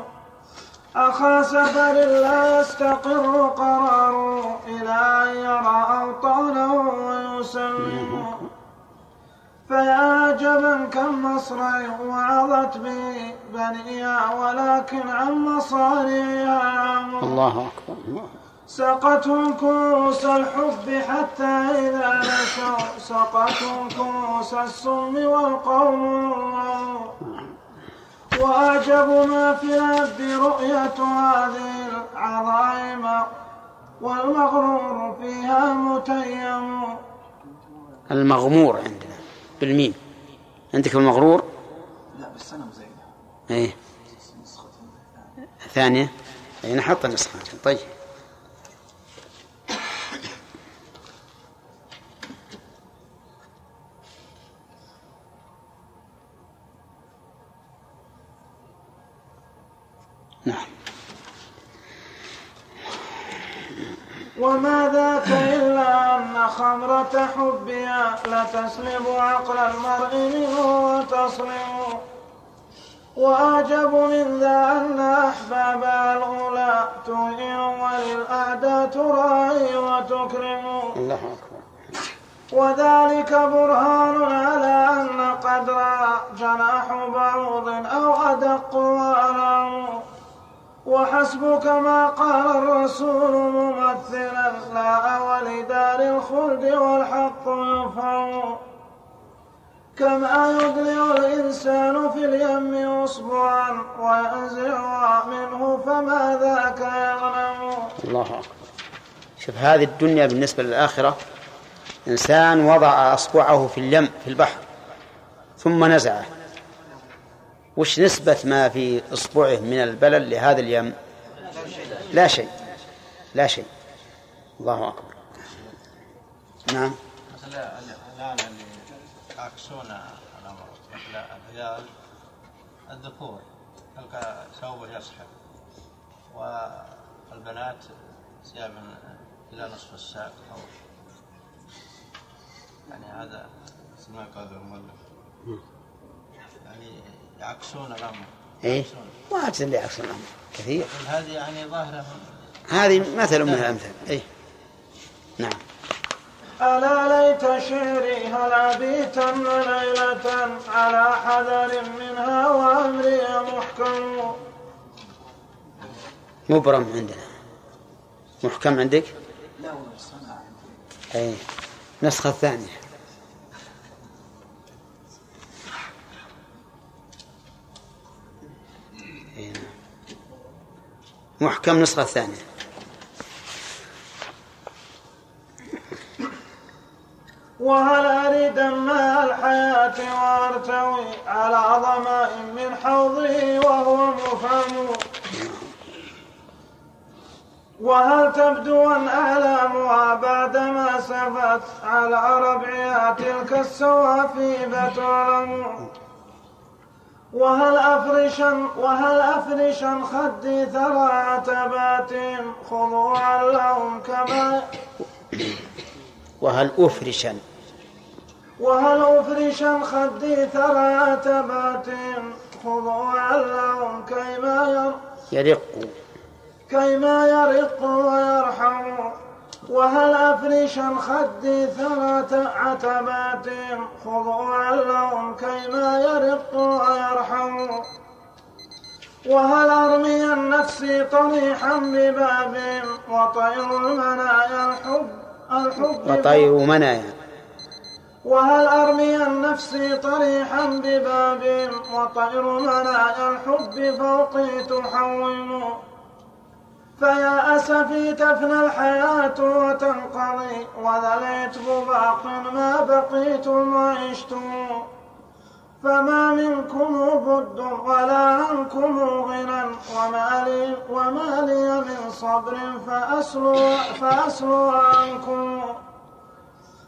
أخا سفر لا يستقر قراره إلى أن يرى أوطانه ويسلم فيا عجبا كم مصرع وعظت به بنيها ولكن عن مصاريها عموا الله أكبر سقتهم كؤوس الحب حتى إذا نسوا سقتهم كؤوس السم والقوم وأعجب ما في العبد رؤية هذه العظائم والمغرور فيها متيم. المغمور عندنا بالميم. عندك المغرور؟ لا بس أنا مزينة. إيه. ثانية. اي نحط النسخة طيب نعم وما ذاك إلا أن خمرة حبها لتسلب عقل المرء منه وتصلم وأعجب من ذا أن أحبابها الأولى تهين وللأعداء تراعي وتكرم. الله أكبر. وذلك برهان على أن قدر جناح بعوض أو أدق وألم وحسبك ما قال الرسول ممثلا لا ولدار الخلد والحق يفهم كما يدلع الإنسان في اليم أصبعا وينزعها منه فما ذاك يغنم الله أكبر. شوف هذه الدنيا بالنسبة للآخرة إنسان وضع أصبعه في اليم في البحر ثم نزعه. وش نسبة ما في إصبعه من البلل لهذا اليم لا شيء. لا شيء. الله أكبر. نعم. الآن اللي يعكسون الأمر مثل الرجال الذكور تلقى ثوبه يسحب والبنات ثياب إلى نصف الساق أو يعني هذا ما قال المؤلف. يعني يعكسون الأمر. إيه؟ يعكسون. ما اللي يعكس الأمر. كثير. هذه يعني ظاهرة هذه مثل من الأمثال إيه؟ نعم. ألا ليت شعري هل أبيتن ليلة على حذر منها وأمري محكم؟ مبرم عندنا. محكم عندك؟ لا والله الصنعة أي نسخة ثانية. أي محكم نسخة ثانية. وهل أريد ماء الحياة وأرتوي على ظماء من حوضه وهو مفهم؟ وهل تبدو أعلامها بعدما سفت على ربعها تلك السوافيب تعلم؟ وهل أفرشا وهل أفرشا خدي ثرى عتبات خضوعا لهم كما وهل أفرشا وهل أفرشا خدي ثرى عتبات خضوعا لهم كيما ير يرق. كيما يرق ويرحم. وهل أفرشا خدي ثلاث عتبات؟ خضوعا لهم كيما يرق ويرحم وهل أرمي النفس طريحا بباب وطير المنايا الحب الحب وطير منايا. وهل أرمي النفس طريحا بباب وطير منايا؟ الحب فوقي تحوم فيا أسفي تفنى الحياة وتنقضي وذا العتب باق ما بقيتم وعشتم فما منكم بد ولا عنكم غنى وما لي, وما لي من صبر فأسلو, فأسلو عنكم.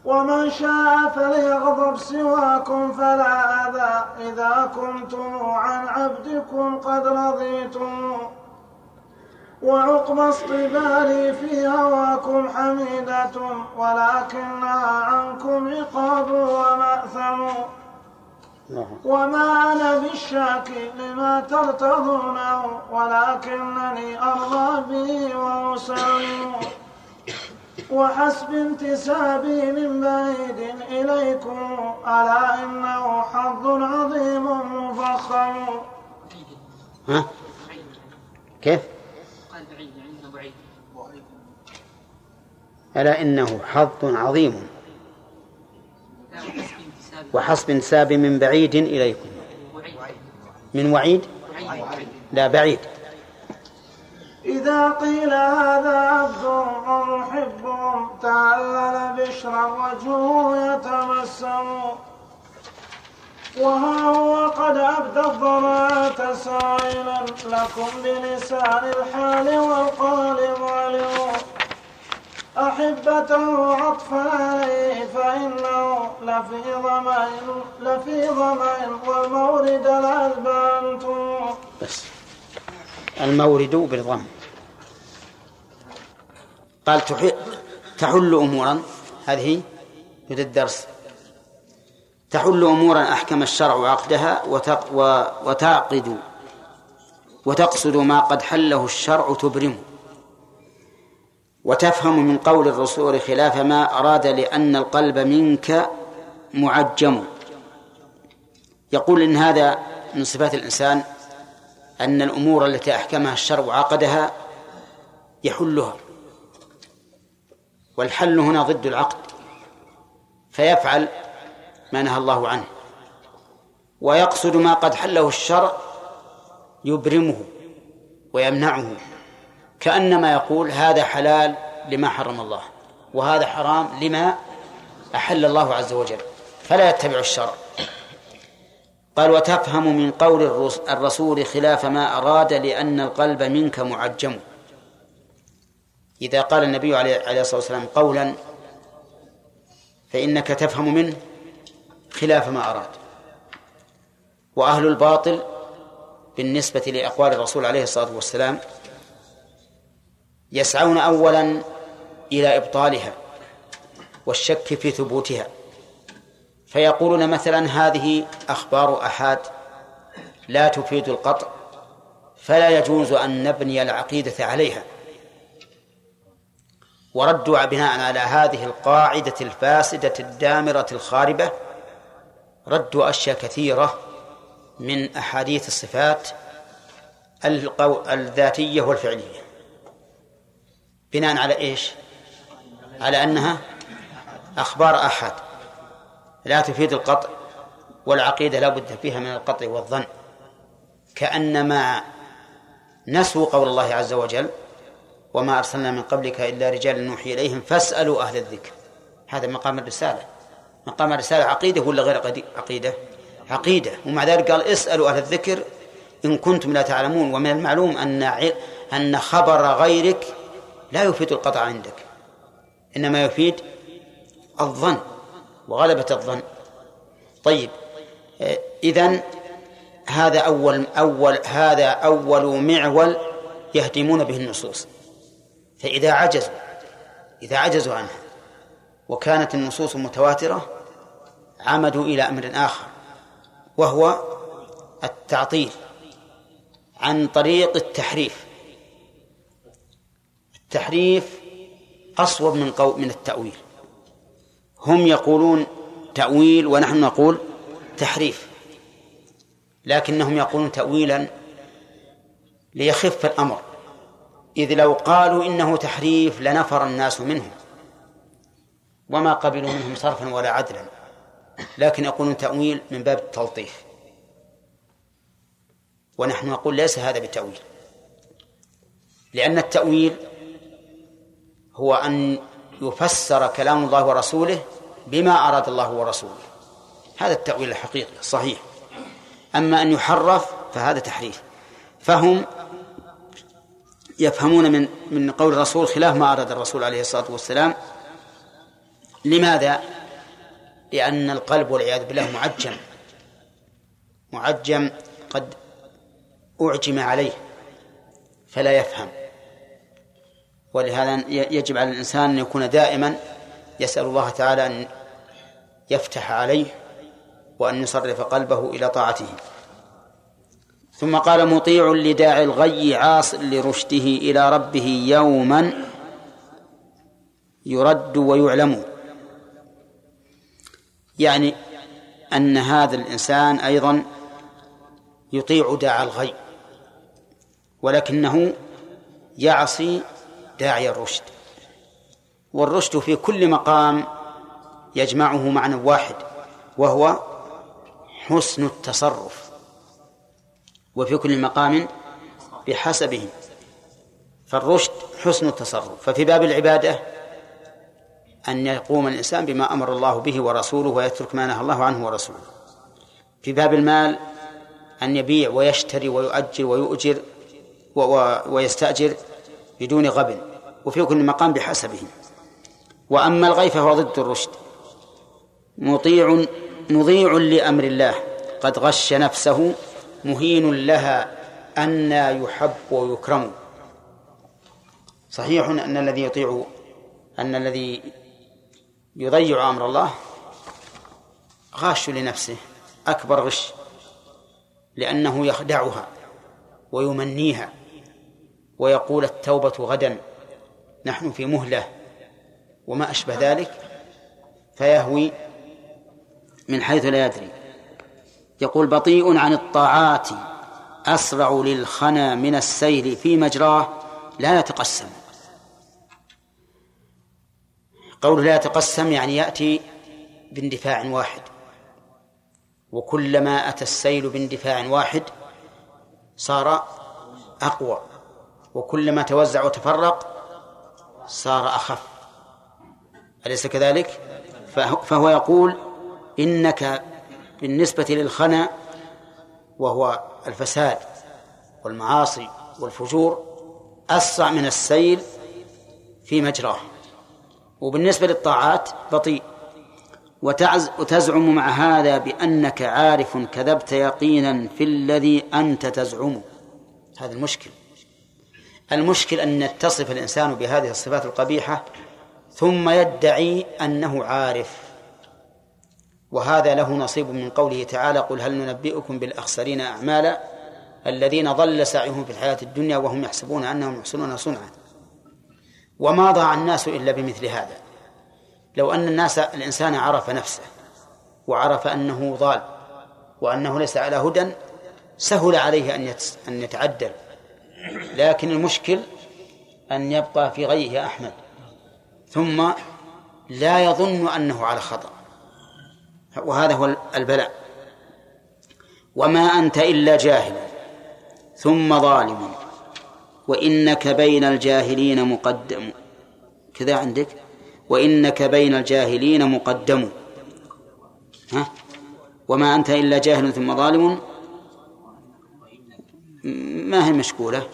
ومن شاء فليغضب سواكم فلا أذى إذا كنتم عن عبدكم قد رضيتم. وعقب اصطباري في هواكم حميدة ولكنها عنكم عقاب ومأثم وما أنا بالشاكي لما ترتضونه ولكنني أرضى به وأسلم وحسب انتسابي من بعيد إليكم ألا إنه حظ عظيم مفخم ها؟ كيف؟ قال بعيد يعني انه بعيد ألا إنه حظ عظيم. وحسب انتساب من بعيد إليكم. من وعيد؟ لا بعيد. إذا قيل هذا عبد ومحب تعلل بشرا وجهه يتبسم وها هو قد أبدى الضراعة سائلا لكم بلسان الحال والقال معلم أحبته عطفا عليه فإنه لفي ظمأ لفي ظمأ والمورد العذب أنتم بس. المورد بالضم. قال تح- تحل أمورا. هذه يد الدرس. تحل أمورا أحكم الشرع عقدها وتعقد وتقصد ما قد حله الشرع تبرمه وتفهم من قول الرسول خلاف ما أراد لأن القلب منك معجم. يقول إن هذا من صفات الإنسان أن الأمور التي أحكمها الشرع عقدها يحلها. والحل هنا ضد العقد فيفعل ما نهى الله عنه ويقصد ما قد حله الشرع يبرمه ويمنعه. كأنما يقول هذا حلال لما حرم الله وهذا حرام لما أحل الله عز وجل فلا يتبع الشرع. قال وتفهم من قول الرس- الرسول خلاف ما أراد لأن القلب منك معجم. إذا قال النبي عليه الصلاة والسلام قولا فإنك تفهم منه خلاف ما أراد. وأهل الباطل بالنسبة لأقوال الرسول عليه الصلاة والسلام يسعون أولا إلى إبطالها والشك في ثبوتها فيقولون مثلا هذه أخبار أحاد لا تفيد القطع فلا يجوز أن نبني العقيدة عليها وردوا بناء على هذه القاعدة الفاسدة الدامرة الخاربة ردوا أشياء كثيرة من أحاديث الصفات. الذاتية والفعلية بناء على إيش؟ على أنها أخبار أحد. لا تفيد القطع والعقيدة لا بد فيها من القطع والظن. كأنما نسوا قول الله عز وجل وما أرسلنا من قبلك إلا رجالا نوحي إليهم فاسألوا أهل الذكر. هذا مقام الرسالة. مقام الرسالة عقيدة ولا غير عقيدة. عقيدة. ومع ذلك قال اسألوا أهل الذكر إن كنتم لا تعلمون. ومن المعلوم أن أن خبر غيرك لا يفيد القطع عندك إنما يفيد الظن وغلبة الظن. طيب إذن هذا أول أول هذا أول معول يهدمون به النصوص. فإذا عجزوا إذا عجزوا عنها وكانت النصوص متواترة عمدوا إلى أمر آخر وهو التعطيل عن طريق التحريف. التحريف أصوب من قو من التأويل. هم يقولون تأويل ونحن نقول تحريف. لكنهم يقولون تأويلا ليخف الأمر. إذ لو قالوا إنه تحريف لنفر الناس منهم. وما قبلوا منهم صرفا ولا عدلا. لكن يقولون تأويل من باب التلطيف. ونحن نقول ليس هذا بتأويل. لأن التأويل هو أن يفسر كلام الله ورسوله بما أراد الله ورسوله. هذا التأويل الحقيقي الصحيح أما أن يحرف فهذا تحريف. فهم يفهمون من من قول الرسول خلاف ما أراد الرسول عليه الصلاة والسلام. لماذا؟ لأن القلب والعياذ بالله معجم. معجم قد أعجم عليه فلا يفهم. ولهذا يجب على الإنسان أن يكون دائما يسأل الله تعالى أن يفتح عليه وأن يصرف قلبه إلى طاعته. ثم قال مطيع لداعي الغي عاص لرشده إلى ربه يوما يرد ويعلم. يعني أن هذا الإنسان أيضا يطيع داعي الغي ولكنه يعصي داعي الرشد. والرشد في كل مقام يجمعه معنى واحد وهو حسن التصرف. وفي كل مقام بحسبه. فالرشد حسن التصرف. ففي باب العبادة أن يقوم الإنسان بما أمر الله به ورسوله ويترك ما نهى الله عنه ورسوله. في باب المال أن يبيع ويشتري ويؤجر ويؤجر ويستأجر بدون غبن وفي كل مقام بحسبه وأما الغي فهو ضد الرشد. مطيع مضيع لأمر الله. قد غش نفسه مهين لها أن يحب ويكرم. صحيح أن الذي يطيع أن الذي يضيع أمر الله غاش لنفسه أكبر غش لأنه يخدعها ويمنيها. ويقول التوبة غدا. نحن في مهلة. وما أشبه ذلك. فيهوي من حيث لا يدري. يقول بطيء عن الطاعات. أسرع للخنا من السيل في مجراه. لا يتقسم. قوله لا يتقسم يعني يأتي باندفاع واحد. وكلما أتى السيل باندفاع واحد صار أقوى. وكلما توزع وتفرق صار أخف. أليس كذلك؟ فهو يقول إنك بالنسبة للخنا وهو الفساد والمعاصي والفجور أسرع من السيل في مجراه. وبالنسبة للطاعات بطيء. وتزعم مع هذا بأنك عارف كذبت يقينا في الذي أنت تزعمه. هذا المشكل. المشكل أن يتصف الإنسان بهذه الصفات القبيحة ثم يدعي أنه عارف. وهذا له نصيب من قوله تعالى قل هل ننبئكم بالأخسرين أعمالا الذين ضل سعيهم في الحياة الدنيا وهم يحسبون أنهم يحسنون صنعا. وما ضاع الناس إلا بمثل هذا. لو أن الناس الإنسان عرف نفسه وعرف أنه ضال وأنه ليس على هدى سهل عليه أن أن يتعدل. لكن المشكل أن يبقى في غيه أحمد. ثم لا يظن أنه على خطأ. وهذا هو البلاء. وما أنت إلا جاهل ثم ظالم. وإنك بين الجاهلين مقدم. كذا عندك؟ وإنك بين الجاهلين مقدم. ها؟ وما أنت إلا جاهل ثم ظالم. ما هي مشكولة؟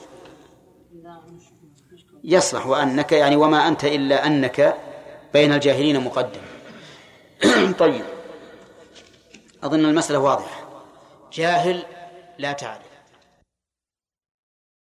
يصلح وأنك يعني وما أنت إلا أنك بين الجاهلين مقدم. طيب. أظن المسألة واضحة. جاهل لا تعرف.